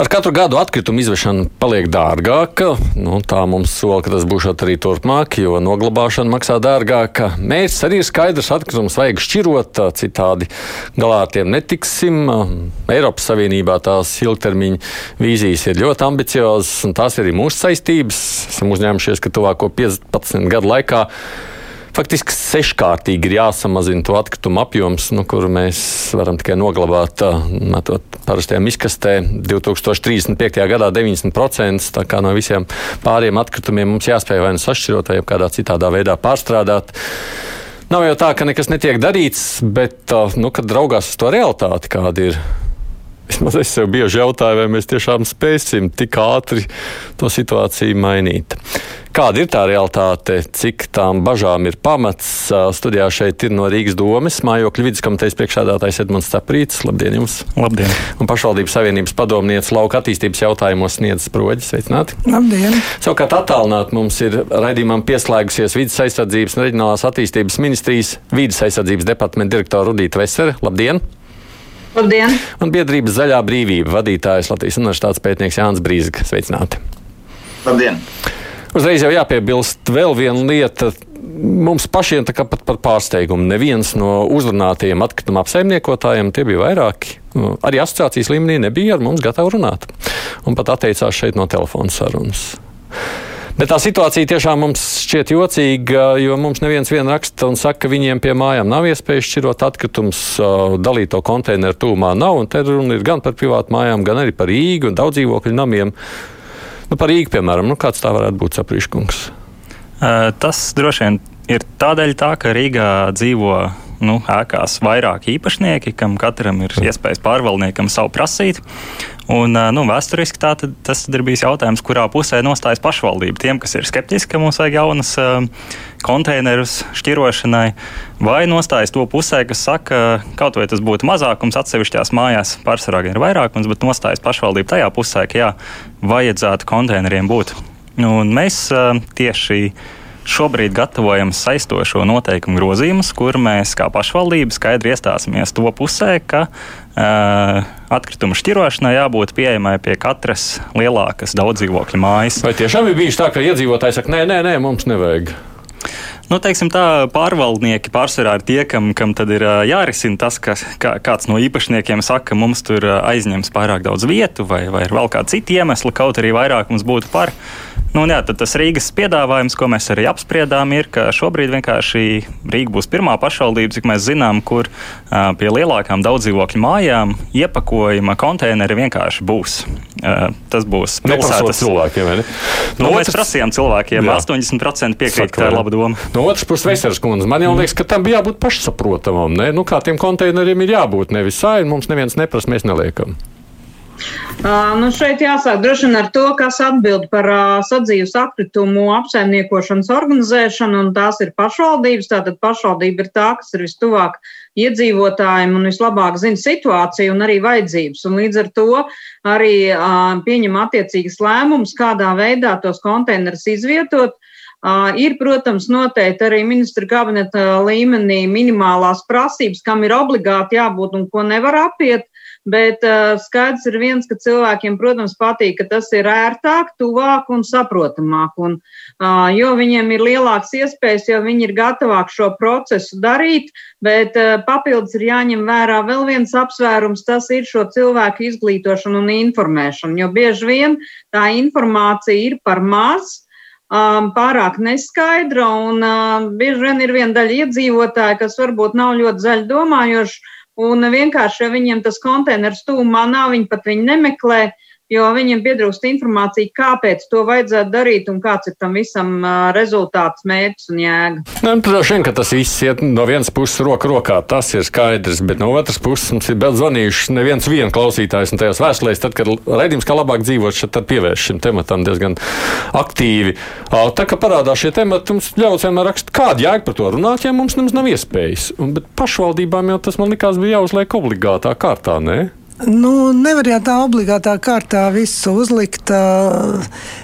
Ar katru gadu atkritumu izvešana paliek dārgāka. Nu, tā mums sola, ka tas būs arī turpmāk, jo noglabāšana maksā dārgāk. Mērķis arī ir skaidrs, atkritumus vajag šķirot, citādi galā ar tiem netiksim. Eiropas Savienībā tās ilgtermiņa vīzijas ir ļoti ambiciozas, un tās ir arī mūsu saistības. Esam uzņēmušies, ka tuvāko 15 gadu laikā faktiski seškārtīgi ir jāsamazina to atkritumu apjoms, nu, kuru mēs varam tikai noglabāt, parastajām izkastē. 2035. gadā 90% tā kā no visiem pāriem atkritumiem mums jāspēj vai nu sašķirot, vai kādā citādā veidā pārstrādāt. Nav jau tā, ka nekas netiek darīts, bet, nu, kad raugās uz to realitāti, kāda ir Vismaz es sev bieži jautāju, vai mēs tiešām spēsim tik ātri to situāciju mainīt. Kāda ir tā realitāte, cik tām bažām ir pamats? Studijā šeit ir no Rīgas domes mājokļu vidus komitejas priekšādātājs Edmunds Caprīts. Labdien jums! Labdien! Un pašvaldības savienības padomniece lauka attīstības jautājumos sniedz sproģis. Sveicināti! Labdien! Savukārt attālināt mums ir raidījumam pieslēgusies vidas aizsardzības un reģionālās attīstības ministrijas vidas aizsardzības departamenta direktora Rudīta Vesere. Labdien! Labdien! Un biedrības zaļā brīvība vadītājs Latvijas Universitātes pētnieks Jānis Brīsga. Sveicināti! Labdien! Uzreiz jau jāpiebilst vēl viena lieta. Mums pašiem tā kā pat par pārsteigumu. Neviens no uzrunātajiem atkrituma apsaimniekotājiem, tie bija vairāki, arī asociācijas līmenī nebija ar mums gatavi runāt. Un pat atteicās šeit no telefona sarunas. Bet tā situācija tiešām mums šķiet jocīga, jo mums neviens vien raksta un saka, ka viņiem pie mājām nav iespējas šķirot atkritumus, dalīto konteineru tūmā nav. Un te runa ir gan par privātu mājām, gan arī par Rīgu un daudz dzīvokļu namiem. Nu, par Rīgu, piemēram, nu, kāds tā varētu būt saprīškungs? Tas droši vien ir tādēļ, tā, ka Rīgā dzīvo nu, ēkās vairāk īpašnieki, kam katram ir iespējas pārvaldniekam savu prasīt. Un, nu, vēsturiski tā, tad, tas tad ir bijis jautājums, kurā pusē nostājas pašvaldība. Tiem, kas ir skeptiski, ka mums vajag jaunas konteinerus šķirošanai, vai nostājas to pusē, kas saka, kaut vai tas būtu mazākums atsevišķās mājās, pārsvarā ir vairākums, bet nostājas pašvaldība tajā pusē, ka jā, vajadzētu konteineriem būt. Un mēs tieši Šobrīd gatavojam saistošo noteikumu grozījumus, kur mēs kā pašvaldība skaidri iestāsimies to pusē, ka uh, atkritumu šķirošanai jābūt pieejamai pie katras lielākas daudzdzīvokļu mājas. Vai tiešām ir bijis tā, ka iedzīvotāji saka, nē, nē, nē mums nevajag? Nu, teiksim, tā, pārvaldnieki pārsvarā ir tie, kam, kam ir uh, jārisina tas, ka kā, kāds no īpašniekiem saka, ka mums tur uh, aizņems pārāk daudz vietu, vai, vai ir vēl kādi citi iemesli, kaut arī vairāk mums būtu par. Nu, jā, tas Rīgas piedāvājums, ko mēs arī apspriedām, ir, ka šobrīd vienkārši Rīga būs pirmā pašvaldība, cik mēs zinām, kur uh, pie lielākām daudzdzīvokļu mājām iepakojuma konteineri vienkārši būs. Uh, tas būs pilsētas cilvēkiem. Ne? Nu, no mēs otrs... prasījām cilvēkiem, jā. 80% piekrīt, ka tā ir laba doma. No otras puses, Veseras kundze, man jau liekas, ka tam bija jābūt pašsaprotamam. Ne? Nu, kā tiem konteineriem ir jābūt, nevis sāļi, mums neviens neprasa, mēs neliekam. Uh, nu šeit jāsāk droši vien ar to, kas atbild par uh, sadzīves atkritumu apsaimniekošanas organizēšanu, un tās ir pašvaldības. Tātad pašvaldība ir tā, kas ir vistuvāk iedzīvotājiem un vislabāk zina situāciju un arī vajadzības. Un līdz ar to arī uh, pieņem attiecīgas lēmumus, kādā veidā tos konteinerus izvietot. Ir, protams, noteikti arī ministra kabineta līmenī minimālās prasības, kam ir obligāti jābūt un ko nevar apiet. Bet uh, skaidrs ir viens, ka cilvēkiem, protams, patīk, ka tas ir ērtāk, tuvāk un saprotamāk. Un, uh, jo viņiem ir lielāks iespējas, jo viņi ir gatavāk šo procesu darīt, bet uh, papildus ir jāņem vērā vēl viens apsvērums, tas ir šo cilvēku izglītošana un informēšana. Jo bieži vien tā informācija ir par maz um, pārāk neskaidra, un uh, bieži vien ir viena daļa iedzīvotāja, kas varbūt nav ļoti zaļi domājoši, Un vienkārši, ja viņiem tas konteiners tūmā nav, viņi pat viņu nemeklē jo viņiem pietrūkst informācija, kāpēc to vajadzētu darīt un kāds ir tam visam rezultāts, mērķis un jēga. Nu, Protams, ka tas viss iet no vienas puses roka rokā, tas ir skaidrs, bet no otras puses mums ir vēl zvanījuši neviens vien klausītājs un tajās vēstulēs, tad, kad raidījums kā labāk dzīvot, tad pievērš šim tematam diezgan aktīvi. Tā kā parādās šie temati, mums ļauts vienmēr rakstīt, kāda jēga par to runāt, ja mums nemaz nav iespējas. Un, bet pašvaldībām jau tas man likās bija jāuzliek obligātā kārtā, ne? Nu, nevar jau tā obligātā kārtā visu uzlikt.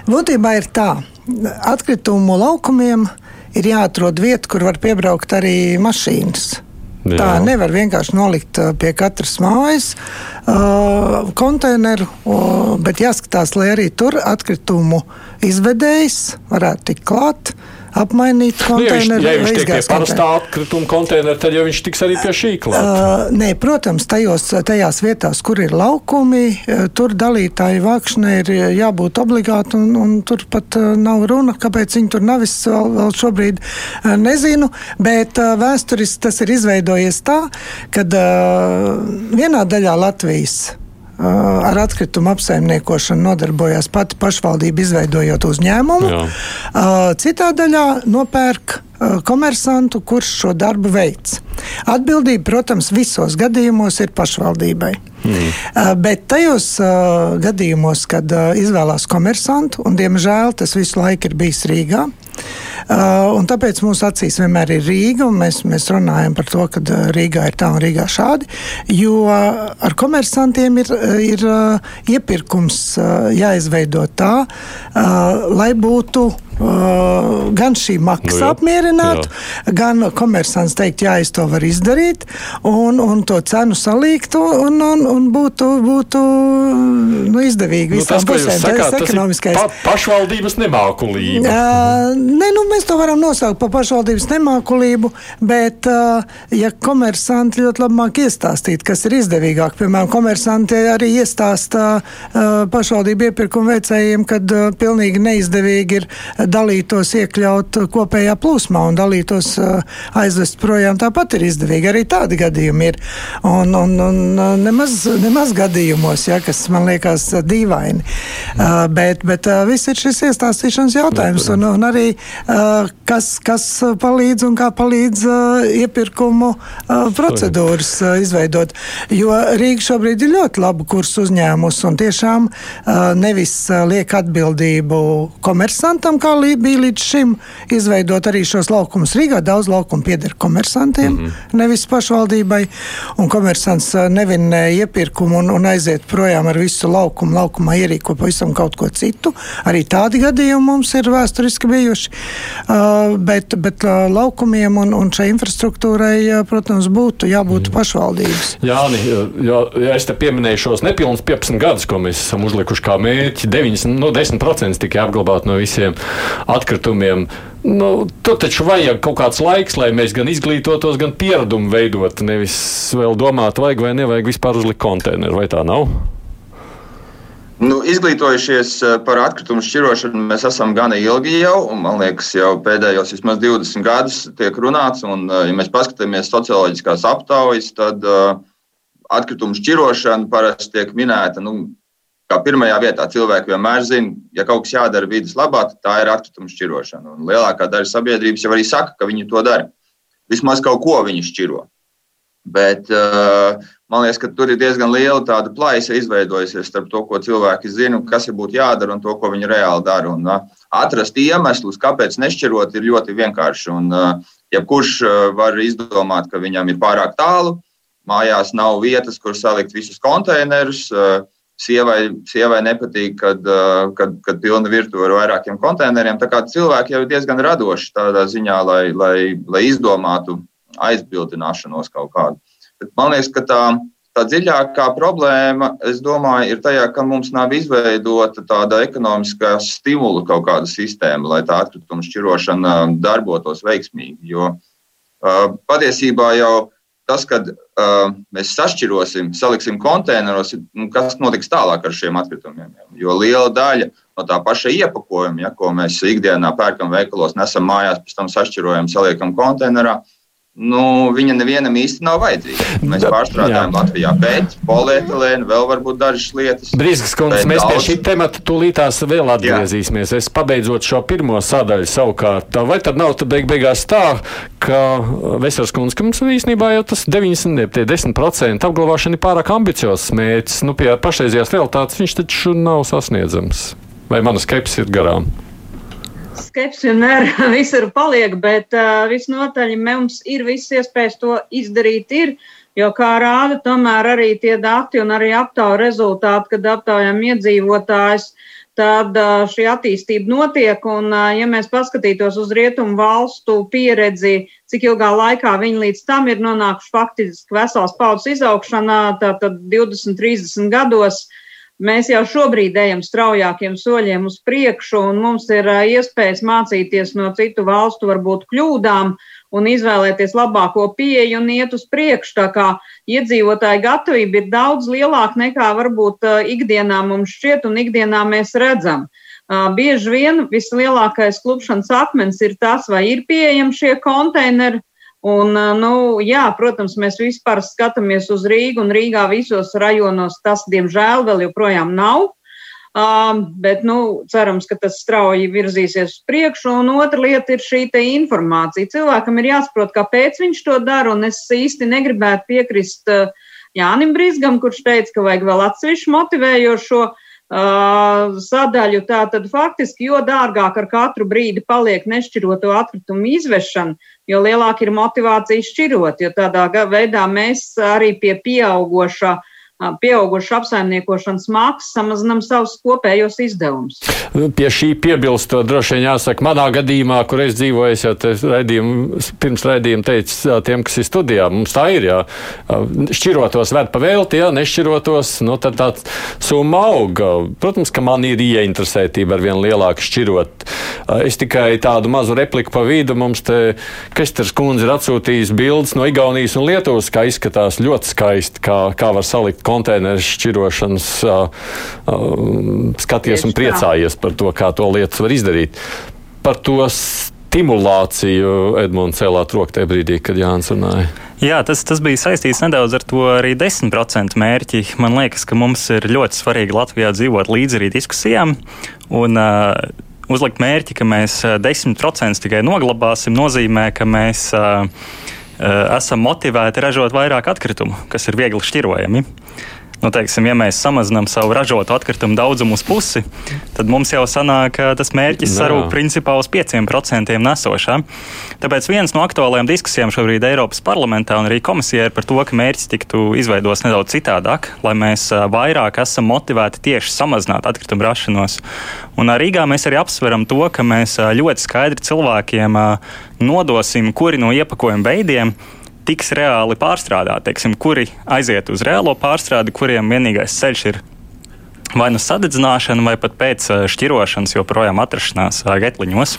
Būtībā ir tā, atkritumu laukumiem ir jāatrod vieta, kur var piebraukt arī mašīnas. Jā. Tā nevar vienkārši nolikt pie katras mājas uh, konteineru, uh, bet jāskatās, lai arī tur atkritumu izvedējs varētu tikt klāt. Uh, apmainīt konteineru. Nu, ja viņš, ja viņš tiek pie parastā atkrituma konteineru, tad jau viņš tiks arī pie šī klāta. Uh, nē, protams, tajos, tajās vietās, kur ir laukumi, tur dalītāju vākšanai ir jābūt obligāti, un, un tur pat nav runa, kāpēc viņi tur nav. Es vēl, vēl šobrīd nezinu, bet uh, vēsturiski tas ir izveidojies tā, ka uh, vienā daļā Latvijas ar atkritumu apsaimniekošanu nodarbojās pati pašvaldība, izveidojot uzņēmumu. Jā. Citā daļā nopērk komersantu, kurš šo darbu veids. Atbildība, protams, visos gadījumos ir pašvaldībai. Mm. Bet tajos gadījumos, kad izvēlās komersantu, un diemžēl tas visu laiku ir bijis Rīgā, Uh, tāpēc mūsu acīs vienmēr ir Rīga, un mēs, mēs runājam par to, ka Rīgā ir tā un Rīgā šādi. Jo ar komersantiem ir, ir uh, iepirkums uh, jāizveido tā, lai būtu Uh, gan šī maksa nu, apmierinātu, jā. gan komersants teikt, jā, es to varu izdarīt, un, un to cenu salīgtu, un, un, un būtu, būtu nu, izdevīgi nu, visām pusēm. Tas ir ekonomiskais. Pa, pašvaldības nemākulība. Uh, ne, nu, mēs to varam nosaukt par pašvaldības nemākulību, bet, uh, ja komersanti ļoti labi māk iestāstīt, kas ir izdevīgāk, piemēram, komersanti arī iestāsta uh, pašvaldību iepirkumu veicējiem, kad uh, pilnīgi neizdevīgi ir dalītos iekļaut kopējā plūsmā un dalītos uh, aizvest projām. Tāpat ir izdevīgi. Arī tādi gadījumi ir. Un, un, un uh, nemaz, nemaz gadījumos, ja, kas man liekas uh, dīvaini. Uh, bet bet viss ir šis iestāstīšanas jautājums. Un, un arī kas, kas palīdz un kā palīdz iepirkumu procedūras izveidot. Jo Rīga šobrīd ir ļoti labu kursu uzņēmusi un tiešām nevis liek atbildību komersantam, kā bija līdz šim izveidot arī šos laukumus. Rīgā daudz laukumu pieder komersantiem, mm -hmm. nevis pašvaldībai. Un komersants nevinē iepirkumu un, un aiziet projām ar visu laukumu. Laukumā ierīko pavisam kaut ko citu. Arī tādi gadījumi mums ir vēsturiski bijuši. Uh, bet bet uh, laukumiem un, un šai infrastruktūrai, uh, protams, būtu jābūt mm. pašvaldības. Jā, jo, ja es te pieminēju šos nepilnus 15 gadus, ko mēs esam uzlikuši kā mērķi, 9, no 10% tikai apglabāt no visiem atkritumiem. Nu, tur taču vajag kaut kāds laiks, lai mēs gan izglītotos, gan pieradumu veidot. Nevis vēl domāt, vajag vai nevajag vispār uzlikt konteineru, vai tā nav? Nu, izglītojušies eh, par atkritumu šķirošanu, mēs esam gana ilgi jau, man liekas, jau pēdējos vismaz 20 gadus tiek runāts. Un, eh, ja mēs paskatāmies socioloģiskās aptaujas, tad uh, atkritumu šķirošana parasti tiek minēta nu, kā pirmajā vietā cilvēki vienmēr zina, ja kaut kas jādara vidas labā, tad tā ir atkrituma šķirošana. Un lielākā daļa sabiedrības jau arī saka, ka viņi to dara. Vismaz kaut ko viņi šķiro. Bet uh, man liekas, ka tur ir diezgan liela tāda plaisa izveidojusies starp to, ko cilvēki zina, kas ir būtu jādara un to, ko viņi reāli dara. Un, uh, atrast iemeslus, kāpēc nešķirot, ir ļoti vienkārši. Un, uh, jebkurš var izdomāt, ka viņam ir pārāk tālu, mājās nav vietas, kur salikt visus konteinerus. Uh, Sievai, sievai nepatīk, kad, uh, kad, kad pilna virtuve ar vairākiem konteineriem. Tā kā cilvēki jau ir diezgan radoši tādā ziņā, lai, lai, lai izdomātu aizbildināšanos kaut kādu. Bet man liekas, ka tā, tā dziļākā problēma, es domāju, ir tajā, ka mums nav izveidota tāda ekonomiskā stimula kaut kāda sistēma, lai tā atkrituma šķirošana darbotos veiksmīgi. Jo uh, patiesībā jau tas, kad uh, mēs sašķirosim, saliksim konteineros, nu, kas notiks tālāk ar šiem atkritumiem. Jo liela daļa no tā paša iepakojuma, ja, ko mēs ikdienā pērkam veikalos, nesam mājās, pēc tam sašķirojam, saliekam konteinerā, uh, nu, viņa nevienam īsti nav vajadzīga. Mēs pārstrādājam jā. Latvijā, bet polietilēnu vēl varbūt dažas lietas. Brīskas kundze, mēs daudz... pie šī temata tūlītās vēl atgriezīsimies. Jā. Es pabeidzot šo pirmo sadaļu savukārt, vai tad nav tad beig beigās tā, ka Vesels kundze, ka mums īstenībā jau tas 90, 10% apglabāšana ir pārāk ambiciozs mērķis. Nu, pie pašreizējās realitātes viņš taču nav sasniedzams. Vai mana skepse ir garām? Skepsis vienmēr visur paliek, bet uh, visnotaļ mums ir visas iespējas to izdarīt. Ir. Jo, kā rāda tomēr arī tie dati un arī aptauja rezultāti, kad aptaujam iedzīvotājus, tad šī attīstība notiek. Un, ja mēs paskatītos uz rietumu valstu pieredzi, cik ilgā laikā viņi līdz tam ir nonākuši faktiski vesels paudzes izaugšanā, tātad 20, 30 gados, mēs jau šobrīd ejam straujākiem soļiem uz priekšu, un mums ir iespējas mācīties no citu valstu varbūt kļūdām un izvēlēties labāko pieeju un iet uz priekšu. Tā kā iedzīvotāju gatavība ir daudz lielāka nekā varbūt ikdienā mums šķiet un ikdienā mēs redzam. Bieži vien vislielākais klupšanas akmens ir tas, vai ir pieejami šie konteineri. Un, nu, jā, protams, mēs vispār skatāmies uz Rīgu, un Rīgā visos rajonos tas, diemžēl, vēl joprojām nav. Um, bet, nu, cerams, ka tas strauji virzīsies uz priekšu. Un otra lieta ir šī informācija. Cilvēkam ir jāsaprot, kāpēc viņš to dara, un es īsti negribētu piekrist Jānim Brīsgam, kurš teica, ka vajag vēl atsevišķu motivējošo uh, sadaļu. Tātad faktiski, jo dārgāk ar katru brīdi paliek nešķiroto atkritumu izvešana, jo lielāka ir motivācija šķirot, jo tādā veidā mēs arī pie pieaugoša uh, pieaugušu apsaimniekošanas maksas samazinām savus kopējos izdevumus. Pie šī piebilstot, droši vien jāsaka, manā gadījumā, kur es dzīvoju, jau raidījumu, pirms raidījuma teicu tiem, kas ir studijā, mums tā ir, jā, šķirotos ved pa velti, jā, nešķirotos, nu tad tā summa auga. Protams, ka man ir ieinteresētība ar vien lielāku šķirot. Es tikai tādu mazu repliku pa vidu mums te Kesters kundze ir atsūtījis bildes no Igaunijas un Lietuvas, kā izskatās ļoti skaisti, kā, kā var salikt konteineru šķirošanas skaties un priecājies par to, kā to lietas var izdarīt. Par to stimulāciju Edmunds cēlāt roku tajā brīdī, kad Jānis runāja. Jā, tas, tas bija saistīts nedaudz ar to arī 10% mērķi. Man liekas, ka mums ir ļoti svarīgi Latvijā dzīvot līdz arī diskusijām. Un, uh, Uzlikt mērķi, ka mēs 10% tikai noglabāsim, nozīmē, ka mēs uh, esam motivēti ražot vairāk atkritumu, kas ir viegli šķirojami. Nu, teiksim, ja mēs samazinām savu ražotu atkritumu daudzumu uz pusi, tad mums jau sanāk tas mērķis sarūk principā uz 5% nesošā. Tāpēc viens no aktuālajām diskusijām šobrīd Eiropas parlamentā un arī komisijā ir par to, ka mērķis tiktu izveidots nedaudz citādāk, lai mēs vairāk esam motivēti tieši samazināt atkritumu rašanos. Un Rīgā mēs arī apsveram to, ka mēs ļoti skaidri cilvēkiem nodosim, kuri no iepakojuma veidiem tiks reāli pārstrādāti, teiksim, kuri aiziet uz reālo pārstrādi, kuriem vienīgais ceļš ir vai nu sadedzināšana, vai pat pēc eh, šķirošanas joprojām atrašanās eh, getliņos.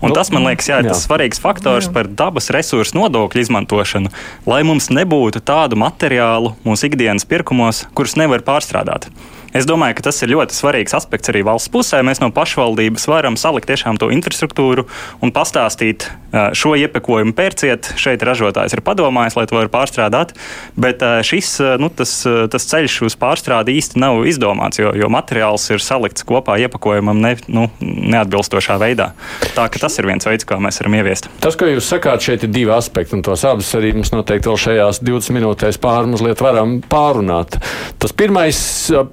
Un nu, tas, man liekas, jā, ir jā. tas svarīgs faktors jā. par dabas resursu nodokļu izmantošanu, lai mums nebūtu tādu materiālu mūsu ikdienas pirkumos, kurus nevar pārstrādāt. Es domāju, ka tas ir ļoti svarīgs aspekts arī valsts pusē. Mēs no pašvaldības varam salikt tiešām to infrastruktūru un pastāstīt, šo iepakojumu pērciet. Šeit ražotājs ir padomājis, lai to var pārstrādāt, bet šis nu, tas, tas ceļš uz pārstrādi īsti nav izdomāts, jo, jo materiāls ir salikts kopā iepakojumam ne, nu, neatbilstošā veidā. Tā ka tas ir viens veids, kā mēs varam ieviest. Tas, ko jūs sakāt, šeit ir divi aspekti, un tos abus arī mums noteikti vēl šajās 20 minūtēs pārmazliet varam pārunāt. Tas pirmais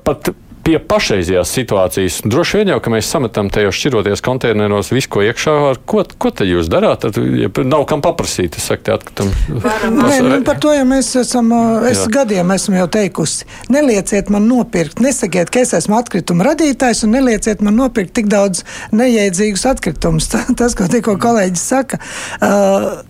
pat pie pašreizējās situācijas. Droši vien jau, ka mēs sametam tajos šķiroties konteineros visu, ko iekšā. Ko, ko tad jūs darāt? Tad, ja nav kam paprasīt, es saku, atkatam. Nē, nu, par to jau mēs esam, es Jā. gadiem esmu jau teikusi. Nelieciet man nopirkt, nesakiet, ka es esmu atkrituma radītājs un nelieciet man nopirkt tik daudz neiedzīgus atkritumus. Tas, ko tikko kolēģis saka. Uh,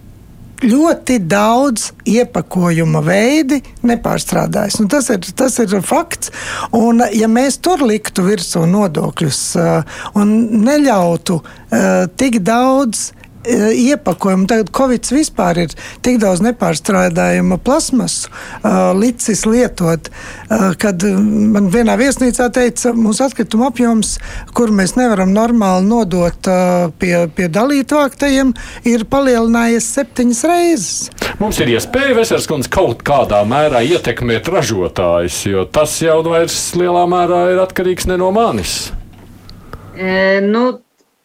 ļoti daudz iepakojuma veidi nepārstrādājas. Nu, tas, ir, tas ir fakts. Un, ja mēs tur liktu virsū nodokļus uh, un neļautu uh, tik daudz iepakojumu. Tagad Covid vispār ir tik daudz nepārstrādājuma plasmasu uh, licis lietot, uh, kad man vienā viesnīcā teica, mūsu atkrituma apjoms, kur mēs nevaram normāli nodot uh, pie, pie dalītu vāktajiem, ir palielinājies septiņas reizes. Mums ir iespēja, Veselskundze, kaut kādā mērā ietekmēt ražotājus, jo tas jau vairs lielā mērā ir atkarīgs ne no manis. E, nu,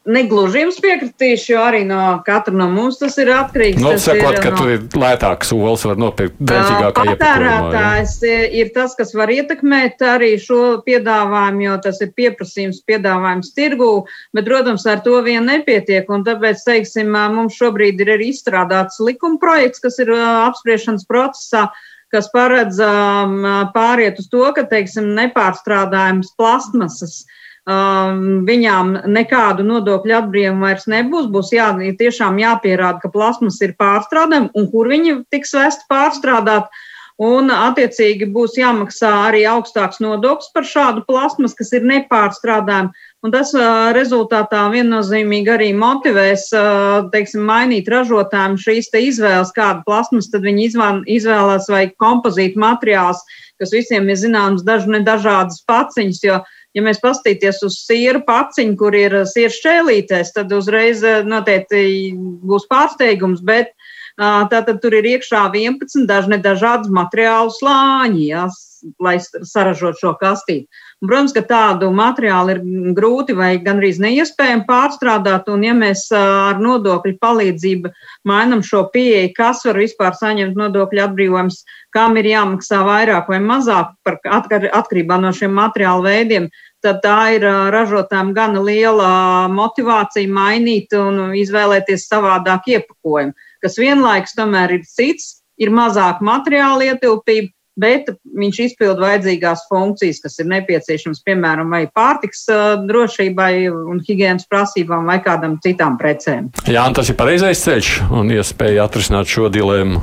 negluži jums piekritīšu, jo arī no katra no mums tas ir atkarīgs. Nu, sakot, ir, ka no... tur ir lētāks olas, var nopirkt dārģīgākā patērētājs ir tas, kas var ietekmēt arī šo piedāvājumu, jo tas ir pieprasījums piedāvājums tirgū, bet, protams, ar to vien nepietiek, un tāpēc, teiksim, mums šobrīd ir arī izstrādāts likuma projekts, kas ir apspriešanas procesā, kas paredz um, pāriet uz to, ka, teiksim, nepārstrādājums plastmasas um, viņām nekādu nodokļu atbrīvumu vairs nebūs. Būs jā, tiešām jāpierāda, ka plasmas ir pārstrādājama un kur viņi tiks vest pārstrādāt. Un, attiecīgi, būs jāmaksā arī augstāks nodoklis par šādu plasmas, kas ir nepārstrādājama. Un tas uh, rezultātā viennozīmīgi arī motivēs, uh, teiksim, mainīt ražotājiem šīs izvēles, kādu plasmas tad viņi izvēlās vai kompozītu materiāls, kas visiem ir zināms daži ne dažādas paciņas, jo, ja mēs pastīties uz sieru paciņu, kur ir sieru šķēlītēs, tad uzreiz noteikti būs pārsteigums, bet Tātad tur ir iekšā 11 dažne dažādas materiālu slāņi, ja, lai saražot šo kastīti. Un, protams, ka tādu materiālu ir grūti vai gandrīz neiespējami pārstrādāt, un ja mēs ar nodokļu palīdzību mainam šo pieeju, kas var vispār saņemt nodokļu atbrīvojums, kam ir jāmaksā vairāk vai mazāk par atkarībā no šiem materiālu veidiem, tad tā ir ražotājiem gana liela motivācija mainīt un izvēlēties savādāk iepakojumu kas vienlaikus tomēr ir cits, ir mazāk materiāla ietilpība, bet viņš izpilda vajadzīgās funkcijas, kas ir nepieciešamas, piemēram, vai pārtiks drošībai un higiēnas prasībām vai kādam citām precēm. Jā, tas ir pareizais ceļš un iespēja atrisināt šo dilemmu.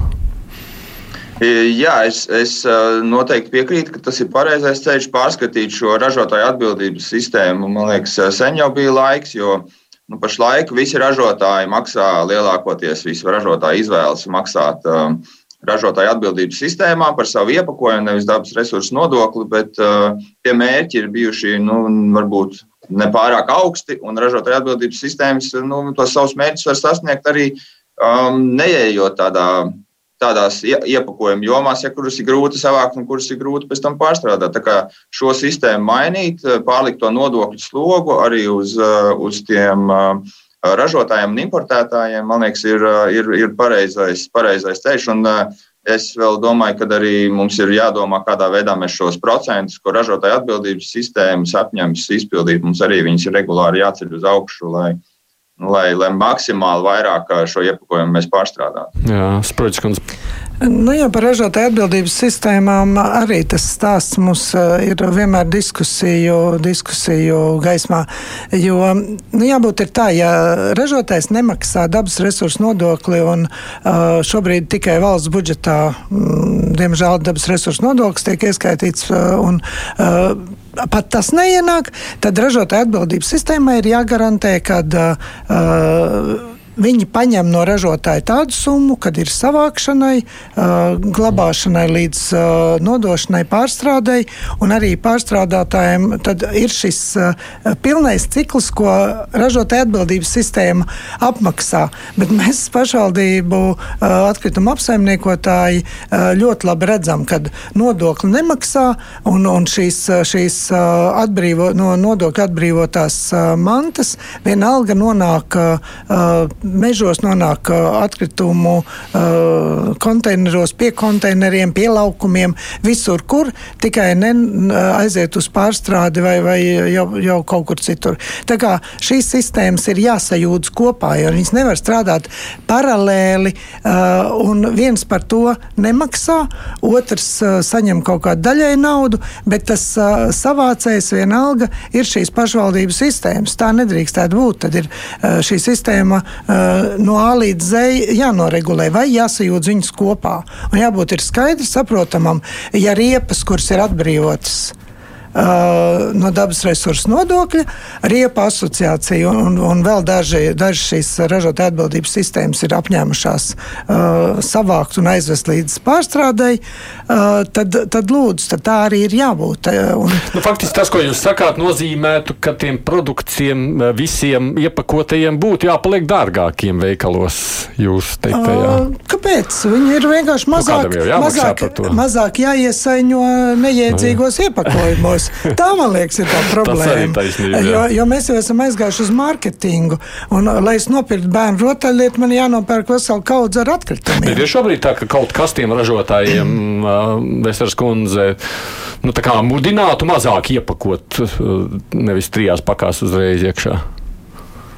Jā, es, es noteikti piekrītu, ka tas ir pareizais ceļš pārskatīt šo ražotāju atbildības sistēmu. Man liekas, sen jau bija laiks, jo uh, Nu, pašlaik visi ražotāji maksā lielākoties, visi ražotāji izvēlas maksāt uh, ražotāju atbildības sistēmā par savu iepakojumu, nevis dabas resursu nodokli, bet uh, tie mērķi ir bijuši nu, varbūt nepārāk augsti, un ražotāju atbildības sistēmas nu, tos savus mērķus var sasniegt arī um, neejot tādā tādās iepakojuma jomās, ja kuras ir grūti savākt un kuras ir grūti pēc tam pārstrādāt. Tā kā šo sistēmu mainīt, pārlikt to nodokļu slogu arī uz, uz tiem ražotājiem un importētājiem, man liekas, ir, ir, ir pareizais, pareizais ceļš. Un, Es vēl domāju, ka arī mums ir jādomā, kādā veidā mēs šos procentus, ko ražotāja atbildības sistēmas apņems izpildīt. Mums arī viņas ir regulāri jāceļ uz augšu, lai, uh, lai, lai maksimāli vairāk šo iepakojumu mēs pārstrādātu. Jā, Sproģis kundze. Nu, jā, par ražotāju atbildības sistēmām arī tas stāsts mums ir vienmēr diskusiju, diskusiju gaismā. Jo nu, jābūt ir tā, ja ražotājs nemaksā dabas resursu nodokli un šobrīd tikai valsts budžetā, diemžēl, dabas resursu nodoklis tiek ieskaitīts un pat tas neienāk, tad ražotāja atbildības sistēmai ir jāgarantē, ka uh, Viņi paņem no ražotāja tādu summu, kad ir savākšanai, glabāšanai līdz nodošanai, pārstrādei, un arī pārstrādātājiem ir šis pilnais cikls, ko ražotāja atbildības sistēma apmaksā. Bet mēs pašvaldību atkritumu apsaimniekotāji ļoti labi redzam, ka nodokli nemaksā un, un šīs, šīs atbrīvo, no nodokļu atbrīvotās mantas vienalga nonāk mežos nonāk atkritumu konteineros, pie konteineriem, pie laukumiem, visur, kur tikai ne aiziet uz pārstrādi vai, vai jau, jau kaut kur citur. Tā kā šīs sistēmas ir jāsajūdz kopā, jo viņas nevar strādāt paralēli, un viens par to nemaksā, otrs saņem kaut kādu daļai naudu, bet tas savācējs vienalga ir šīs pašvaldības sistēmas. Tā nedrīkstētu būt. Tad ir šī sistēma Eh, no A līdz Z jānoregulē vai jāsajūdz viņus kopā. Un jābūt skaidrs, saprotamam, ja riepas, kuras ir atbrīvotas no dabas resursu nodokļa, riepa asociācija un, un, un vēl daži, daži šīs ražotāju atbildības sistēmas ir apņēmušās uh, savākt un aizvest līdz pārstrādēji, uh, tad, tad lūdzu, tad tā arī ir jābūt. Un... Nu, faktiski tas, ko jūs sakāt, nozīmētu, ka tiem produktiem visiem iepakotajiem būtu jāpaliek dārgākiem veikalos. Jūs teiktajā. Uh, kāpēc? Viņi ir vienkārši nu, mazāk, nu, mazāk, mazāk jāiesaiņo neiedzīgos no, iepakojumos tas, tā man liekas, ir tā problēma. Taisnība, jo, jo mēs jau esam aizgājuši uz mārketingu, un, lai es nopirktu bērnu rotaļlietu, man jānopērk vesela kaudze ar atkritumiem. Bet ir šobrīd tā, ka kaut kas tiem ražotājiem, Vēstures kundze, nu, mudinātu mazāk iepakot, nevis trijās pakās uzreiz iekšā.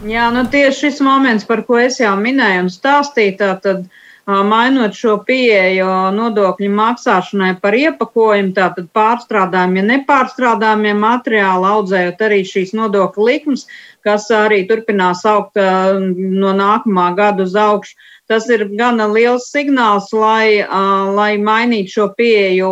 Jā, nu tieši šis moments, par ko es jau minēju un stāstīju, tad mainot šo pieeju nodokļu maksāšanai par iepakojumu, tātad pārstrādājumiem, ja nepārstrādājumiem materiāli, audzējot arī šīs nodokļu likmes, kas arī turpinās augt no nākamā gada uz augšu. Tas ir gana liels signāls, lai, lai mainītu šo pieeju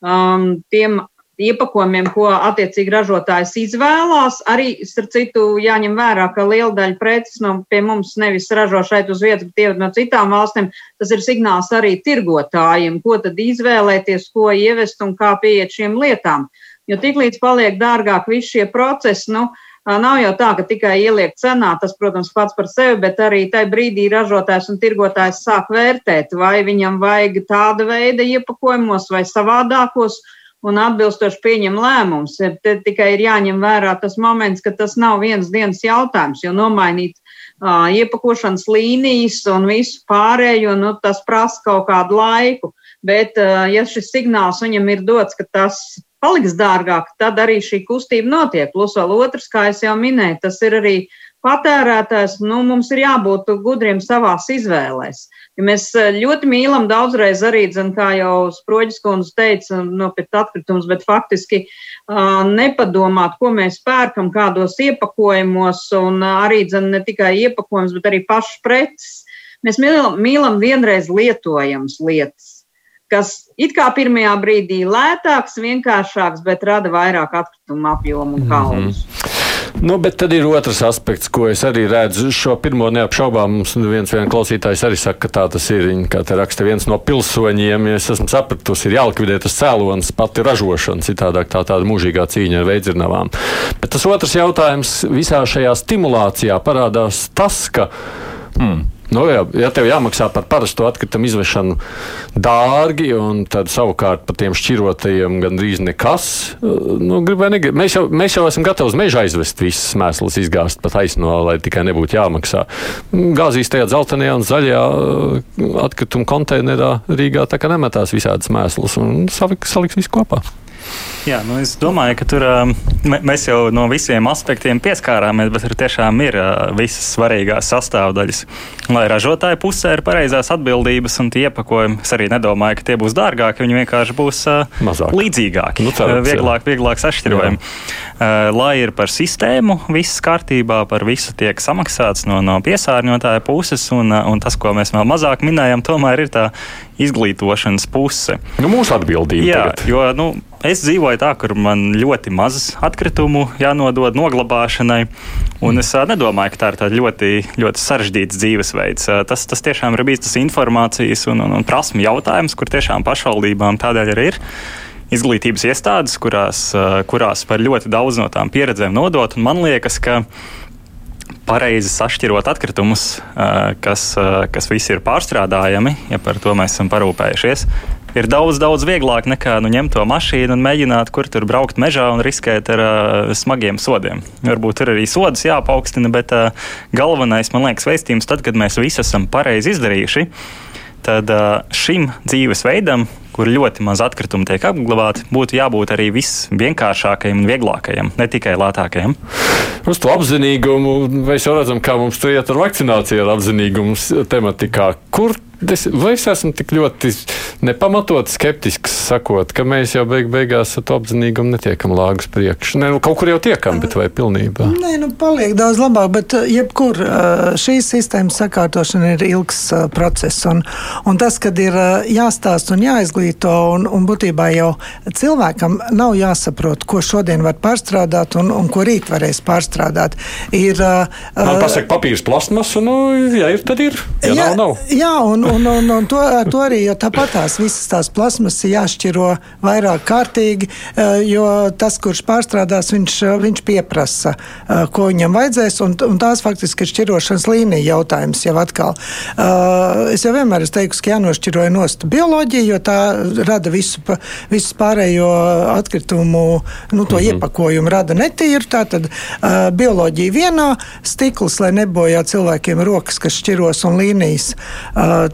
um, tiem iepakojumiem, ko attiecīgi ražotājs izvēlās. Arī, starp citu, jāņem vērā, ka liela daļa preces no pie mums nevis ražo šeit uz vietas, bet ieved no citām valstīm. Tas ir signāls arī tirgotājiem, ko tad izvēlēties, ko ievest un kā pieiet šiem lietām. Jo tiklīdz paliek dārgāk visi šie procesi, nu, Nav jau tā, ka tikai ieliek cenā, tas, protams, pats par sevi, bet arī tajā brīdī ražotājs un tirgotājs sāk vērtēt, vai viņam vajag tāda veida iepakojumos vai savādākos, un atbilstoši pieņem lēmumus. Te tikai ir jāņem vērā tas moments, ka tas nav viens dienas jautājums, jo nomainīt uh, iepakošanas līnijas un visu pārējo, nu, tas prasa kaut kādu laiku. Bet, uh, ja šis signāls viņam ir dots, ka tas paliks dārgāk, tad arī šī kustība notiek. Plus vēl otrs, kā jau minēju, tas ir arī patērētājs. Nu, mums ir jābūt gudriem savās izvēlēs. Ja mēs eh, ļoti mīlam daudzreiz arī, dzen, kā jau Sproģis kundze teica, nopietni atkritums, bet faktiski uh, nepadomāt, ko mēs pērkam, kādos iepakojumos, un arī dzen, ne tikai iepakojums, bet arī pašas preces. Mēs mīlam, mīlam vienreiz lietojamas lietas, kas it kā pirmajā brīdī lētāks, vienkāršāks, bet rada vairāk atkritumu apjomu un kaulus. Mm -hmm. Nu, bet tad ir otrs aspekts, ko es arī redzu. Šo pirmo neapšaubām mums viens klausītājs arī saka, ka tā tas ir. Viņa, kā te raksta viens no pilsoņiem, ja es esmu sapratusi, ir jālikvidē tas cēlonis, pati ražošana, citādāk tā tāda mūžīgā cīņa ar veidzirnavām. Bet tas otrs jautājums visā šajā stimulācijā parādās tas, ka. Hmm, Nu, jā, ja tev jāmaksā par parasto atkritumu izvešanu dārgi, un tad savukārt par tiem šķirotajiem gandrīz nekas, nu, grib vai negrib. Mēs jau, mēs jau esam gatavi uz mežu aizvest visas mēslas, izgāzt pat aizno, lai tikai nebūtu jāmaksā. Gāzīs tajā dzeltenajā un zaļajā uh, atkrituma konteinerā Rīgā tā kā nemetās visādas mēslas un saliks, saliks visu kopā. Jā, nu es domāju, ka tur mēs jau no visiem aspektiem pieskārāmies, bet tur tiešām ir visas svarīgās sastāvdaļas. Lai ražotāja pusē ir pareizās atbildības un tie iepakojumi, es arī nedomāju, ka tie būs dārgāki, viņi vienkārši būs Mazāk. līdzīgāki, nu, cerams, vieglāk, vieglāk sašķirojami. Lai ir par sistēmu, viss kārtībā, par visu tiek samaksāts no, no piesārņotāja puses, un, un tas, ko mēs vēl mazāk minējam, tomēr ir tā izglītošanas puse. Nu, mūsu atbildība. Jā, tagad. jo nu, es dzīvoju tā, kur man ļoti maz atkritumu jānodod noglabāšanai. Un es uh, nedomāju, ka tā ir ļoti, ļoti sarežģīts dzīvesveids. Tas, tas tiešām ir bijis tas informācijas un, un, un prasmu jautājums, kur tiešām pašvaldībām tādēļ arī ir izglītības iestādes, kurās, kurās var ļoti daudz no tām pieredzēm nodot. Un man liekas, ka pareizi sašķirot atkritumus, kas, kas visi ir pārstrādājami, ja par to mēs esam parūpējušies. Ir daudz, daudz vieglāk nekā nu, ņemt to mašīnu un mēģināt, kur tur braukt mežā un riskēt ar uh, smagiem sodiem. Varbūt tur arī sodas jāpaukstina, bet uh, galvenais, man liekas, vēstījums tad, kad mēs visu esam pareizi izdarījuši, tad uh, šim dzīvesveidam kur ļoti maz atkritumu tiek apglabāti, būtu jābūt arī visvienkāršākajam un vieglākajam, ne tikai lētākajam. Uz to apzinīgumu mēs jau redzam, kā mums tur iet ar vakcināciju, ar apzinīgumu tematikā. Kur Es, vai es esmu tik ļoti nepamatot skeptisks, sakot, ka mēs jau beig beigās ar to apzinīgumu netiekam lāgus priekšā? Nu, kaut kur jau tiekam, bet vai pilnībā? Nē, nu, paliek daudz labāk, bet uh, jebkur uh, šīs sistēmas sakārtošana ir ilgs uh, process. Un, un tas, kad ir jāstāsta un jāizglīto, un, un būtībā jau cilvēkam nav jāsaprot, ko šodien var pārstrādāt un, un ko rīt varēs pārstrādāt. Ir, Man pasaka papīrs plasmas, un, nu, ja ir, tad ir. Ja jā, nav, nav. Jā, un, un, un, un to, to arī, jo tāpat tās visas tās plasmas ir jāšķiro vairāk kārtīgi, eh, jo tas, kurš pārstrādās, viņš, viņš pieprasa, eh, ko viņam vajadzēs, un, un tās faktiski ir šķirošanas līnija jautājums jau atkal. Eh, es jau vienmēr esmu teikusi, ka jānošķiroja nost bioloģija, jo tā rada visu, visu pārējo atkritumu, nu, to -hmm. iepakojumu rada netīru, tātad bioloģija vienā, stikls, lai nebojā cilvēkiem rokas, kas šķiros un līnijas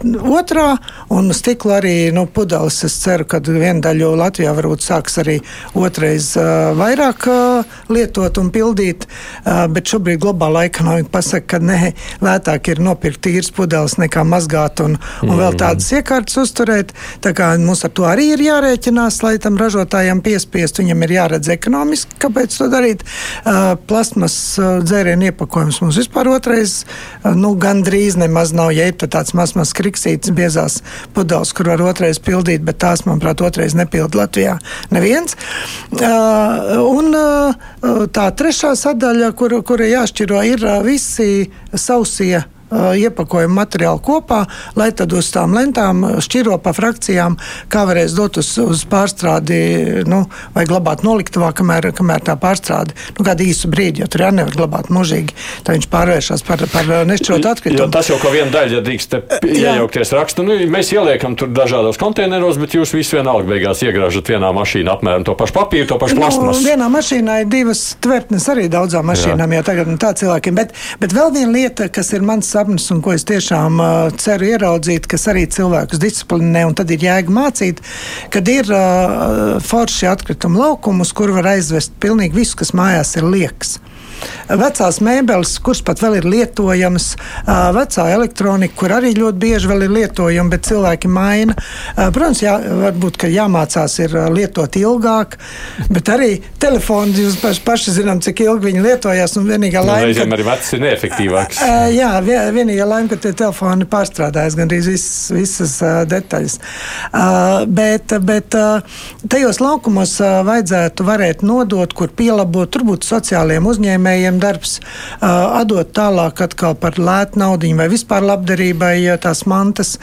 otrā, un stikla arī nu, pudeles. Es ceru, ka viena daļa Latvijā varbūt sāks arī otrais uh, vairāk uh, lietot un pildīt, uh, bet šobrīd globāla ekonomika pasaka, ka ne, lētāk ir nopirkt tīras pudeles nekā mazgāt un, un vēl mm. tādas iekārtas uzturēt. Tā kā mums ar to arī ir jārēķinās, lai tam ražotājiem piespiest, viņam ir jāredz ekonomiski, kāpēc to darīt. Uh, plasmas uh, dzērienu iepakojums mums vispār otrais, uh, nu, gandrīz nemaz nav, ja ir tāds mazs, mazs kriksīts, biezās pudeles, kur var otrais pildīt, bet tās, manuprāt, otrais nepild Latvijā neviens. Uh, un uh, tā trešā sadaļa, kura, kura jāšķiro, ir uh, visi sausie Iepakojuma materiālu kopā, lai tad uz tām lentām šķiro pa frakcijām, kā varēs dot uz, uz pārstrādi, nu, vai glabāt noliktavā, kamēr, kamēr tā pārstrāde, nu, kādu īsu brīdi, jo tur jau nevar glabāt mūžīgi, tā viņš pārvēršas par, par nešķirot atkritumu. Jo tas jau kā viena daļa, ja drīkst iejaukties rakstu, nu, mēs ieliekam tur dažādos konteineros, bet jūs visi vienalga beigās iegrāžat vienā mašīnā apmēram to pašu papīru, to pašu plasmas. Nu, vienā mašīnā ir divas tvertnes arī daudzām mašīnām, Jā. jau tagad nu, tā cilvēkiem, bet, bet vēl viena lieta, kas ir mans sapnis un ko es tiešām uh, ceru ieraudzīt, kas arī cilvēkus disciplinē, un tad ir jēga mācīt, kad ir uh, forši atkrituma laukumus, kur var aizvest pilnīgi visu, kas mājās ir liekas vecās mēbeles, kuras pat vēl ir lietojamas, vecā elektronika, kur arī ļoti bieži vēl ir lietojama, bet cilvēki maina. Protams, jā, varbūt jāmācās ir lietot ilgāk, bet arī telefoni jūs paši, paši zinām, cik ilgi viņi lietojās. Vienīgā nu, laime, nu, reizēm arī vecs ir neefektīvāks. Jā, vienīgā laime, ka tie telefoni pārstrādājas gandrīz visas, visas detaļas. Bet, bet tajos laukumos vajadzētu varēt nodot, kur pielabot, tur būtu sociāliem uzņēmējiem uzņēmējiem darbs, atdot tālāk atkal par lētu naudu vai vispār labdarībai tās mantas.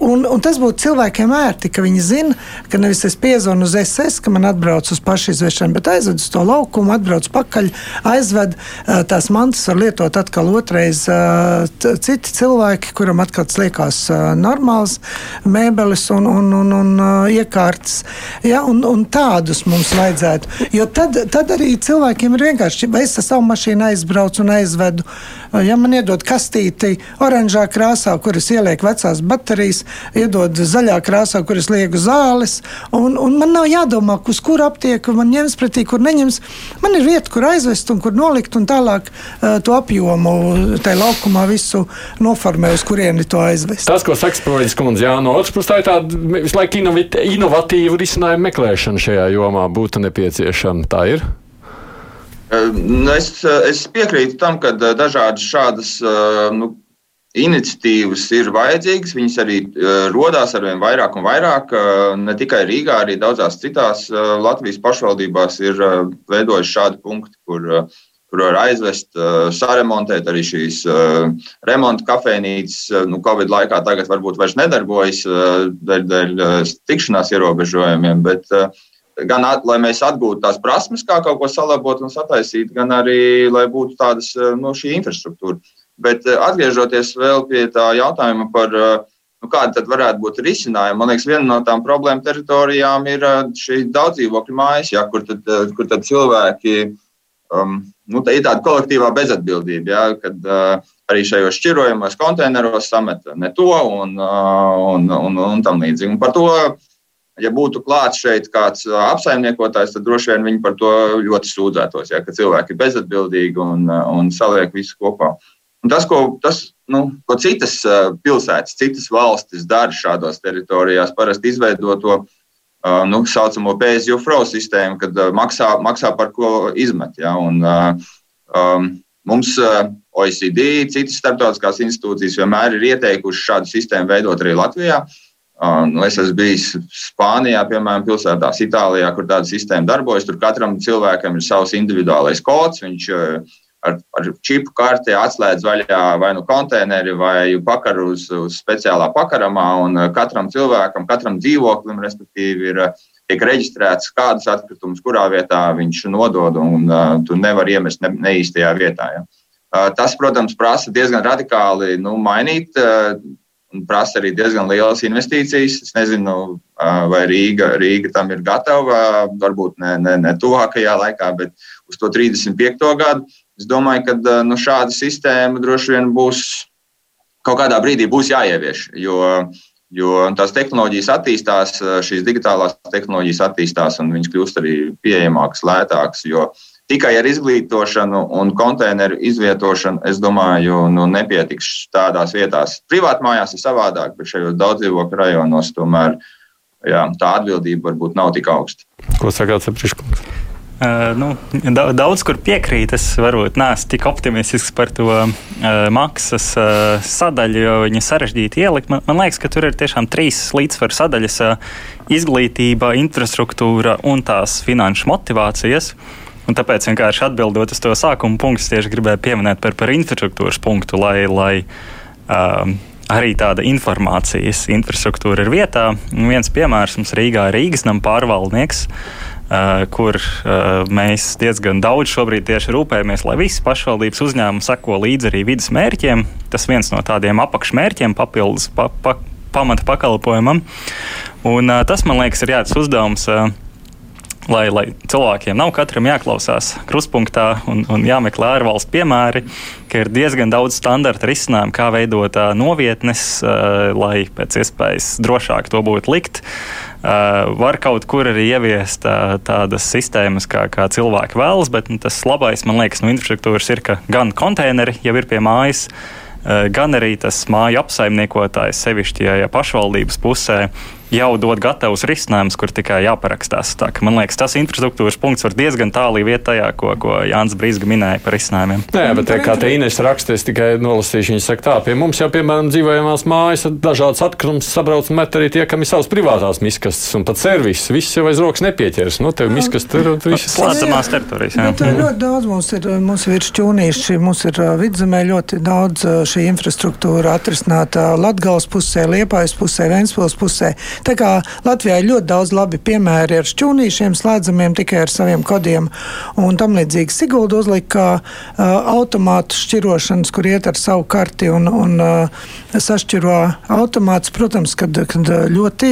Un, un tas būtu cilvēkiem ērti, ka viņi zina, ka nevis es piezvanu uz SS, ka man atbrauc uz pašizvešanu, bet aizved uz to laukumu, atbrauc pakaļ, aizved uh, tās mantas, var lietot atkal otrais citi cilvēki, kuram atkal liekas normāls mēbeles un, un, un, un iekārtas. Ja, un, un tādus mums vajadzētu. Jo tad, tad arī cilvēkiem ir vienkārši, vai es ar savu mašīnu aizbraucu un aizvedu. Ja man iedod kastīti oranžā krāsā, kuras ieliek vecās baterijas, iedod zaļā krāsā, kuras lieku zāles, un, un man nav jādomā, uz kuru aptieku man ņems pretī, kur neņems. Man ir vieta, kur aizvest un kur nolikt, un tālāk uh, to apjomu tajā laukumā visu noformē, uz kurieni to aizvest. Tas, ko saka Sproļs kundze, jā, no otras puses tā ir tāda visu laiku inovatīva risinājuma meklēšana šajā jomā būtu nepieciešama. Tā ir. Nu, es, es piekrītu tam, ka dažādas šādas nu, iniciatīvas ir vajadzīgas. Viņas arī radās ar vien vairāk un vairāk. Ne tikai Rīgā, arī daudzās citās Latvijas pašvaldībās ir veidojuši šādi punkti, kur, kur var aizvest, saremontēt arī šīs remonta kafejnīcas. Nu, Covid laikā tagad varbūt vairs nedarbojas dēļ, dēļ tikšanās ierobežojumiem. Bet, gan at, lai mēs atgūtu tās prasmes, kā kaut ko salabot un sataisīt, gan arī, lai būtu tādas nu, šī infrastruktūra. Bet eh, atgriežoties vēl pie tā jautājuma par eh, nu, kāda tad varētu būt risinājuma, man liekas, viena no tām problēma teritorijām ir šī daudzdzīvokļu mājas, ja, kur, tad, kur tad cilvēki. Um, nu, tā ir tāda kolektīvā bezatbildība, ja, kad uh, arī šajos šķirojumos, konteineros samet ne to un, uh, un, un, un tam līdzīgi. Un par to ja būtu klāts šeit kāds apsaimniekotājs, tad droši vien viņi par to ļoti sūdzētos, ja, ka cilvēki ir bezatbildīgi un, un saliek visu kopā. Un tas, ko, tas, nu, ko citas pilsētas, citas valstis dara šādās teritorijās, parasti izveido to nu, saucamo PSU flow sistēmu, kad maksā, maksā par ko izmet. Ja, un, um, mums OECD, citas starptautiskās institūcijas vienmēr ir ieteikuši šādu sistēmu veidot arī Latvijā. Uh, Nu, es esmu bijis Spānijā, piemēram, pilsētās, Itālijā, kur tāda sistēma darbojas. Tur katram cilvēkam ir savs individuālais kods. Viņš ar, ar čipu kartē atslēdz vaļā vai nu konteineri vai pakaru uz, uz speciālā pakaramā. Un katram cilvēkam, katram dzīvoklim, respektīvi, ir tiek reģistrēts, kādas atkritumus, kurā vietā viņš nodod, un uh, tu nevari iemest ne, neīstajā vietā. Ja. Uh, tas, protams, prasa diezgan radikāli nu, mainīt uh, un prasa arī diezgan lielas investīcijas. Es nezinu, vai Rīga, Rīga tam ir gatava, varbūt ne, ne, ne tuvākajā laikā, bet uz to 35. gadu. Es domāju, ka nu, šāda sistēma droši vien būs kaut kādā brīdī būs jāievieš. Jo, jo tās tehnoloģijas attīstās, šīs digitālās tehnoloģijas attīstās, un viņas kļūst arī pieejamākas, lētākas. Jo tikai ar izglītošanu un konteineru izvietošanu, es domāju, nu, nepietiks tādās vietās. Privātmājās ir savādāk, bet šajos daudzdzīvokļu rajonos tomēr jā, tā atbildība varbūt nav tik augsta. Ko sakāt, Sapriškungs? Uh, nu, daudz kur piekrīt. Es varbūt neesmu tik optimistisks par to uh, maksas uh, sadaļu, jo viņa sarežģīti ielikt. Man, man liekas, ka tur ir tiešām trīs līdzsvaru sadaļas uh, - izglītība, infrastruktūra un tās finanšu motivācijas. Un tāpēc vienkārši atbildot uz to sākuma punktu, tieši gribēju pieminēt par, par infrastruktūras punktu, lai, lai uh, arī tāda informācijas infrastruktūra ir vietā. Un viens piemērs mums Rīgā ir Rīgas nama pārvaldnieks. Uh, kur uh, mēs diezgan daudz šobrīd tieši rūpējamies, lai visas pašvaldības uzņēmumi seko līdzi arī vidas mērķiem. Tas viens no tādiem apakšmērķiem, papildus pa, pa, pamata pakalpojumam. Un, uh, tas, man liekas, ir jā, tas uzdevums. Uh, lai, lai cilvēkiem nav katram jāklausās krustpunktā un, un jāmeklē ārvalstu piemēri, ka ir diezgan daudz standarta risinājumu, kā veidot uh, novietnes, uh, lai pēc iespējas drošāk to būtu likt. Uh, var kaut kur arī ieviest uh, tādas sistēmas, kā, kā cilvēki vēlas, bet nu, tas labais, man liekas, no infrastruktūras ir, ka gan konteineri jau ir pie mājas, uh, gan arī tas māju apsaimniekotājs, sevišķi ja, ja pašvaldības pusē, jau dod gatavus risinājumus, kur tikai jāparakstās. Tā, man liekas, tas infrastruktūras punkts var diezgan tālu iet tajā, ko, ko Jānis Brīsga minēja par risinājumiem. Nē, bet te, kā te Ines raksta, es tikai nolasīšu, viņa saka tā, pie mums jau, piemēram, dzīvojamās mājas, dažādas atkrums sabrauc un met arī tie, kam ir savas privātās miskastes un pat servis. Viss jau aiz rokas nepieķers. Nu, tev miskastes tur ir visas slēdzamās teritorijas. Jā. Bet, ļoti daudz mums ir, mums ir šķūnīši, mums ir vidzemē ļoti daudz šī infrastruktūra atrisināta Latgales pusē, Liepājas pusē, Ventspils pusē. Tā kā Latvijā ir ļoti daudz labi piemēri ar šķūnīšiem, slēdzamiem tikai ar saviem kodiem un tam līdzīgi. Sigulda uzlika uh, automātu šķirošanas, kur iet ar savu karti un, un uh, sašķiro automāts. Protams, kad, kad ļoti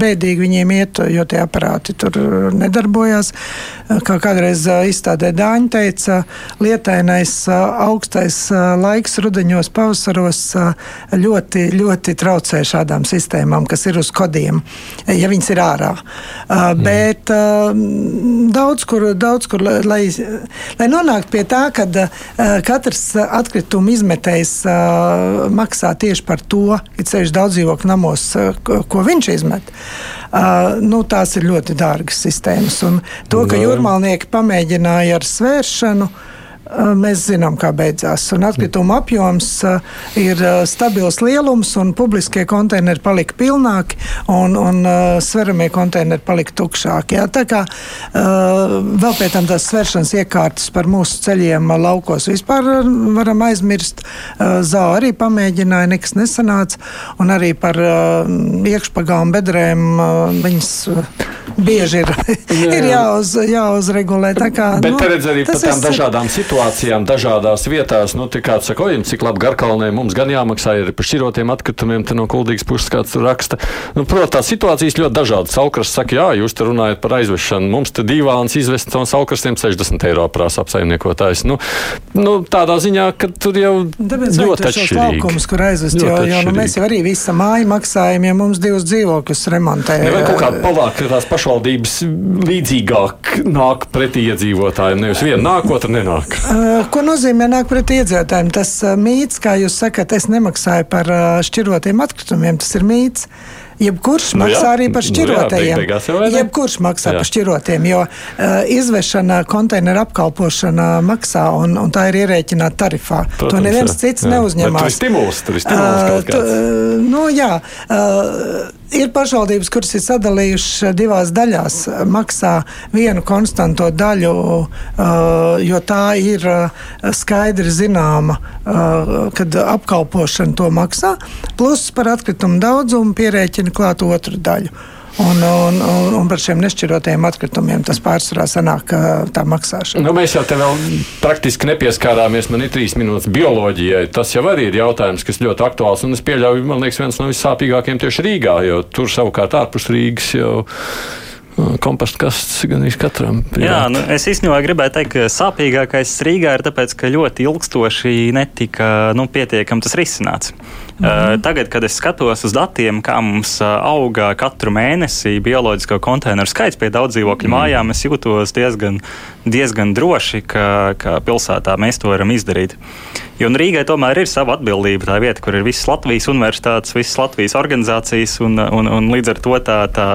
bēdīgi viņiem iet, jo tie aparāti tur nedarbojās. Kā kādreiz izstādē Dāņa teica, lietainais augstais laiks rudeņos, pavasaros ļoti, ļoti traucē šādām sistēmām, kas ir uz kodiem gadiem, ja viņas ir ārā. Mm. Bet daudz kur, daudz kur lai, lai nonāktu pie tā, ka katrs atkrituma izmetējs maksā tieši par to, ir ceļš daudz dzīvokļu namos, ko viņš izmet. Uh, nu, tās ir ļoti dārgas sistēmas. Un to, ka jūrmālnieki pamēģināja ar svēršanu, uh, mēs zinām, kā beidzās. Un atkrituma apjoms ir stabils lielums, un publiskie konteineri palika pilnāki, un, un sveramie konteineri palika tukšāki. Jā. Tā kā vēl pēc tam tās svēršanas iekārtas par mūsu ceļiem laukos vispār varam aizmirst. Zā arī pamēģināja, nekas nesanāca, un arī par iekšpagām bedrēm viņas bieži ir, ir jāuz, jāuzregulē. Kā, Bet nu, redz arī par tām es... dažādām situācijām, dažādās vietās. Nu, kāds saka, ojam, cik labi garkalnē mums gan jāmaksā arī par šķirotiem atkritumiem, te no kuldīgas puses kāds raksta. Nu, Protams, tās situācijas ļoti dažādas. Saukrasts saka, jā, jūs te runājat par aizvešanu. Mums te divāns izvest no saukrastiem 60 eiro prasa apsaimniekotājs. Nu, nu, tādā ziņā, ka tur jau Tāpēc ļoti atšķirīgi. Laukums, kur aizvest, jo, jo nu, mēs jau arī visa māja maksājam, ja mums divus dzīvokļus remontē. Ja, vai kaut kā pavāk tās pašvaldības līdzīgāk nāk pretī iedzīvotājiem. Nevis viena nāk, otra nenāk. Ko nozīmē nāk pretī iedzīvotājiem? Tas mīts, kā jūs sakat, es nemaksāju par šķirotiem atkritumiem, tas ir mīts. Jebkurš nu, maksā jā, arī par šķirotajiem. Nu, jā, Jebkurš maksā jā. par šķirotiem, jo uh, izvešana, konteineru apkalpošana maksā un, un tā ir ierēķināta tarifā. Protams, to neviens jā, cits jā. neuzņemās. Tur ir stimuls, tur ir stimuls uh, kāds. Uh, nu, jā, uh, Ir pašvaldības, kuras ir sadalījušas divās daļās, maksā vienu konstanto daļu, uh, jo tā ir skaidri zināma, kad apkalpošana to maksā, plus par atkritumu daudzumu pierēķina klāt otru daļu. Un, un, un, un par šiem nešķirotajiem atkritumiem tas pārsvarā sanāk tā maksāšana. Nu, mēs jau te vēl praktiski nepieskārāmies. Man ir trīs minūtes bioloģijai. Tas jau arī ir jautājums, kas ļoti aktuāls. Un es pieļauju, man liekas, viens no vissāpīgākajiem tieši Rīgā, jo tur savukārt ārpus Rīgas jau kompostu kastes gan arī katram. Privāt. Jā, nu, es īstenībā gribēju teikt, ka sāpīgākais Rīgā ir tāpēc, ka ļoti ilgstoši netika nu, pietiekami tas risināts. Mm -hmm. uh, tagad, kad es skatos uz datiem, kā mums auga katru mēnesi bioloģisko konteineru skaits pie daudz dzīvokļu mm. mājām, es jūtos diezgan, diezgan droši, ka, ka pilsētā mēs to varam izdarīt. Jo Rīgai tomēr ir sava atbildība. Tā vieta, kur ir visas Latvijas universitātes, visas Latvijas organizācijas, un, un, un līdz ar to tā, tā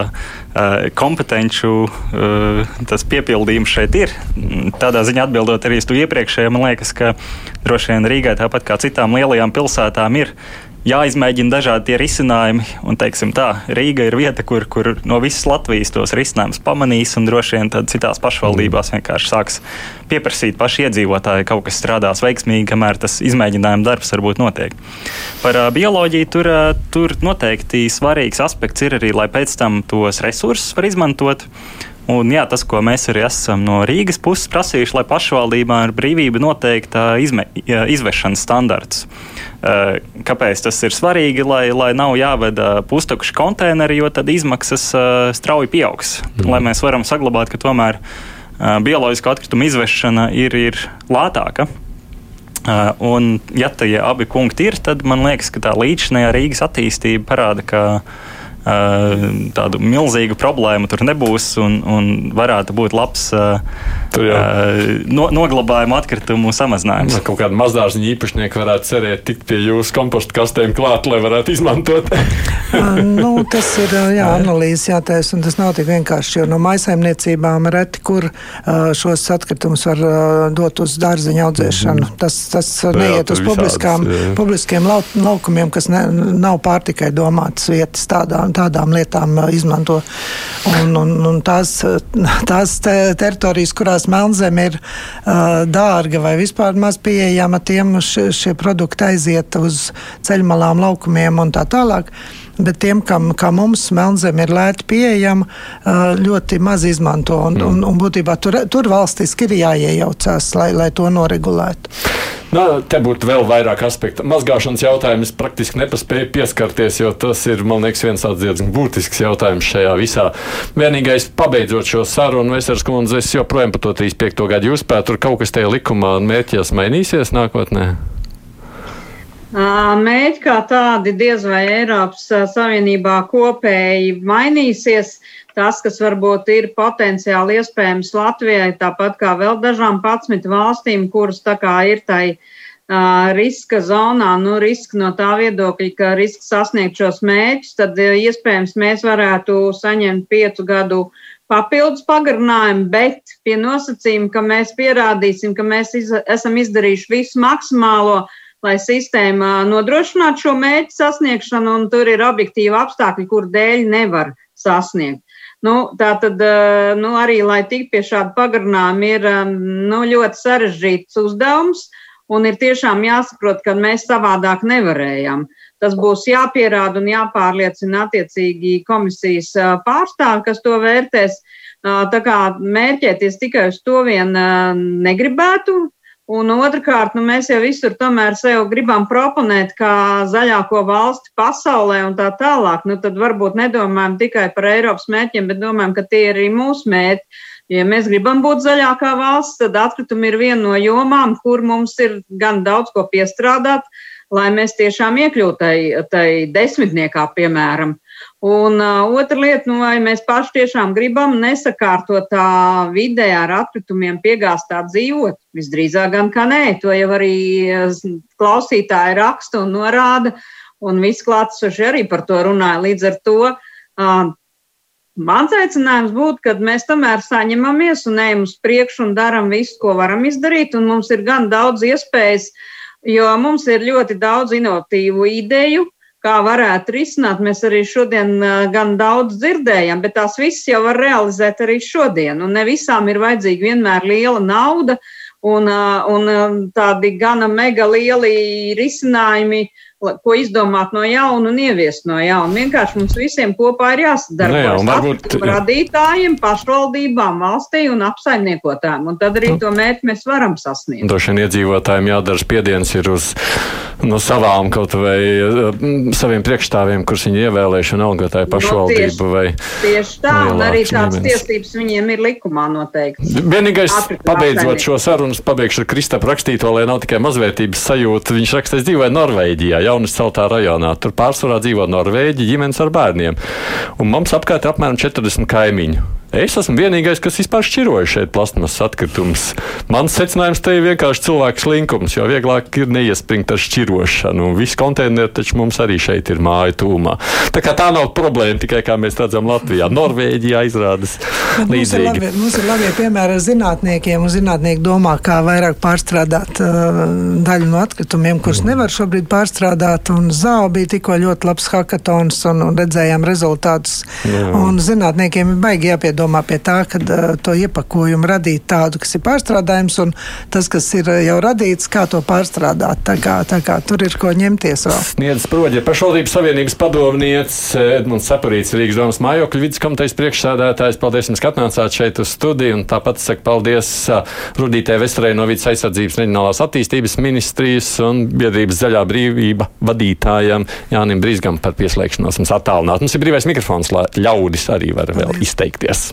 kompetenču uh, piepildījums šeit ir. Tādā ziņā atbildot arī uz to iepriekšējo, man liekas, ka droši vien Rīgai tāpat kā citām lielajām pilsētām ir jāizmēģina dažādi tie risinājumi. Un, teiksim, tā, Rīga ir vieta, kur, kur no visas Latvijas tos risinājumus pamanīs, un droši vien citās pašvaldībās vienkārši sāks pieprasīt paši iedzīvotāji, kaut kas strādās veiksmīgi, kamēr tas izmēģinājuma darbs varbūt notiek. Par uh, bioloģiju tur, uh, tur noteikti svarīgs aspekts ir arī, lai pēc tam tos resursus var izmantot. Un, jā, tas, ko mēs arī esam no Rīgas puses prasījuši, lai pašvaldībām ir brīvība noteikt izvešanas standarts. Kāpēc tas ir svarīgi? Lai, lai nav jāveda pustukši konteineri, jo tad izmaksas strauji pieaugs. Mm. Lai mēs varam saglabāt, ka tomēr bioloģisko atkritumu izvešana ir, ir lētāka. Un, ja tie abi punkti ir, tad man liekas, ka tā līdzinājā Rīgas attīstība parāda, ka uh, tādu milzīgu problēmu tur nebūs un, un varētu būt labs no, noglabājuma atkritumu samazinājums. Nu, kaut kāda mazdārziņa īpašnieka varētu cerēt tikt pie jūsu kompostu kastēm klāt, lai varētu izmantot. nu, tas ir jā, analīzes jātais, un tas nav tik vienkārši, jo no maisaimniecībām reti, kur šos atkritumus var dot uz dārziņa audzēšanu. Mm -hmm. Tas, tas jā, neiet uz publiskām, visādas, publiskiem lau, laukumiem, kas ne, nav pārtikai domātas vietas tādām tādām lietām izmanto. Un, un, un tās, tās te, teritorijas, kurās melnzeme ir uh, dārga vai vispār maz pieejama, tiem šie, šie produkti aiziet uz ceļmalām, laukumiem un tā tālāk. Bet tiem, kam, kā mums melnzeme ir lēti pieejama, ļoti maz izmanto. Un, mm. un, un būtībā tur, tur valstiski ir jāiejaucās, lai, lai to noregulētu. Nu, te būtu vēl vairāk aspektu. Mazgāšanas jautājums praktiski nepaspēja pieskarties, jo tas ir, man liekas, viens tāds diezgan būtisks jautājums šajā visā. Vienīgais, pabeidzot šo sarunu, Vesels kundze, es joprojām par to 35. gadu jūs spētu, tur kaut kas tajā likumā un mērķies mainīsies nākotnē? Mēģi kā tādi diez vai Eiropas Savienībā kopēji mainīsies. Tas, kas varbūt ir potenciāli iespējams Latvijai, tāpat kā vēl dažām 11 valstīm, kuras tā kā ir tai uh, riska zonā, nu, riska no tā viedokļa, ka risks sasniegt šos mērķus, tad uh, iespējams mēs varētu saņemt piecu gadu papildus pagarinājumu, bet pie nosacījuma, ka mēs pierādīsim, ka mēs iz, esam izdarījuši visu maksimālo, lai sistēma nodrošinātu šo mērķu sasniegšanu, un tur ir objektīvi apstākļi, kur dēļ nevar sasniegt. Nu, tā tad nu, arī, lai tiktu pie šāda pagarinājuma, ir nu, ļoti sarežģīts uzdevums. Un ir tiešām jāsaprot, ka mēs savādāk nevarējām. Tas būs jāpierāda un jāpārliecina attiecīgi komisijas pārstāvi, kas to vērtēs. Tā kā mērķēties tikai uz to vien negribētu, Un otrkārt, nu, mēs jau visur tomēr sev gribam proponēt kā zaļāko valsti pasaulē un tā tālāk. Nu, tad varbūt nedomājam tikai par Eiropas mērķiem, bet domājam, ka tie ir arī mūsu mērķi. Ja mēs gribam būt zaļākā valsts, tad atkritumi ir viena no jomām, kur mums ir gan daudz ko piestrādāt, lai mēs tiešām iekļūtu tai, tai desmitniekā, piemēram. Un uh, otra lieta, nu, vai mēs paši tiešām gribam nesakārtot tā vidē ar atkritumiem piegāstā dzīvot? Visdrīzāk gan, ka nē, to jau arī klausītāji raksta un norāda, un visi klātsoši arī par to runāja. Līdz ar to uh, mans aicinājums būtu, ka mēs tomēr saņemamies un ejam uz priekšu un darām visu, ko varam izdarīt, mums ir gan daudz iespējas, jo mums ir ļoti daudz inovatīvu ideju, kā varētu risināt. Mēs arī šodien gan daudz dzirdējam, bet tās visas jau var realizēt arī šodien. Un ne visām ir vajadzīga vienmēr liela nauda un, un tādi gana mega lieli risinājumi ko izdomāt no jauna un ieviest no jauna. Vienkārši mums visiem kopā ir jāsadarbojas. Ne, varbūt radītājiem, pašvaldībām, valstī un apsaimniekotājiem. Un tad arī nu, to mērķi mēs varam sasniegt. Droši vien iedzīvotājiem jādara spiediens ir uz no savām kaut vai uh, saviem priekšstāviem, kurus viņi ievēlējuši un algotāju pašvaldību. Nu, vai, tieši tā, un arī tādas tiesības viņiem ir likumā noteikts. Vienīgais, Atkrituma pabeidzot apsaimnieks. šo sarunu, pabeigšu ar Kristapu rakstīto, lai nav tikai mazvērtības sajūta. Viņš raksta, es dzīvoju Norvēģijā, Jaunas celtā rajonā. Tur pārsvarā dzīvo Norvēģi ģimenes ar bērniem. Un mums apkārt ir apmēram 40 kaimiņu. Es esmu vienīgais, kas vispār šķiroja šeit plasmasas atkritumus. Mans secinājums te ir vienkārši cilvēku slinkums, jo vieglāk ir neiespringt ar šķirošanu. Visi konteineri taču mums arī šeit ir māju tūmā. Tā kā tā nav problēma tikai, kā mēs redzam, Latvijā. Norvēģijā izrādās Bet Mums ir, līdzīgi. labi, mums ir labi piemēri ar zinātniekiem, un zinātnieki domā, kā vairāk pārstrādāt uh, daļu no atkritumiem, kurus mm. nevar šobrīd pārstrādāt. Un Zāle bija tikko ļoti labs hackathons, un, un redzējām rezultātus. Jā. Un zinātniekiem ir baigi jāpiedomā pie tā, ka uh, to iepakojumu radīt tādu, kas ir pārstrādājams, un tas, kas ir uh, jau radīts, kā to pārstrādāt. Tā kā, tā kā tur ir ko ņemties vēl. Sniedz proģi pašvaldības savienības padomniece Edmunds Sapurīts, Rīgas domas mājokļu vidas komitejas priekšsādātājs. Paldies ka atnācāt šeit uz studiju. Un tāpat saku paldies Rudītē Vestrē no vidas aizsardzības reģionālās attīstības ministrijas un biedrības zaļā brīvība vadītājam Jānim Brīsgam par pieslēgšanos mums attālināt. Mums ir brīvais mikrofons, lai ļaudis arī var vēl izteikties.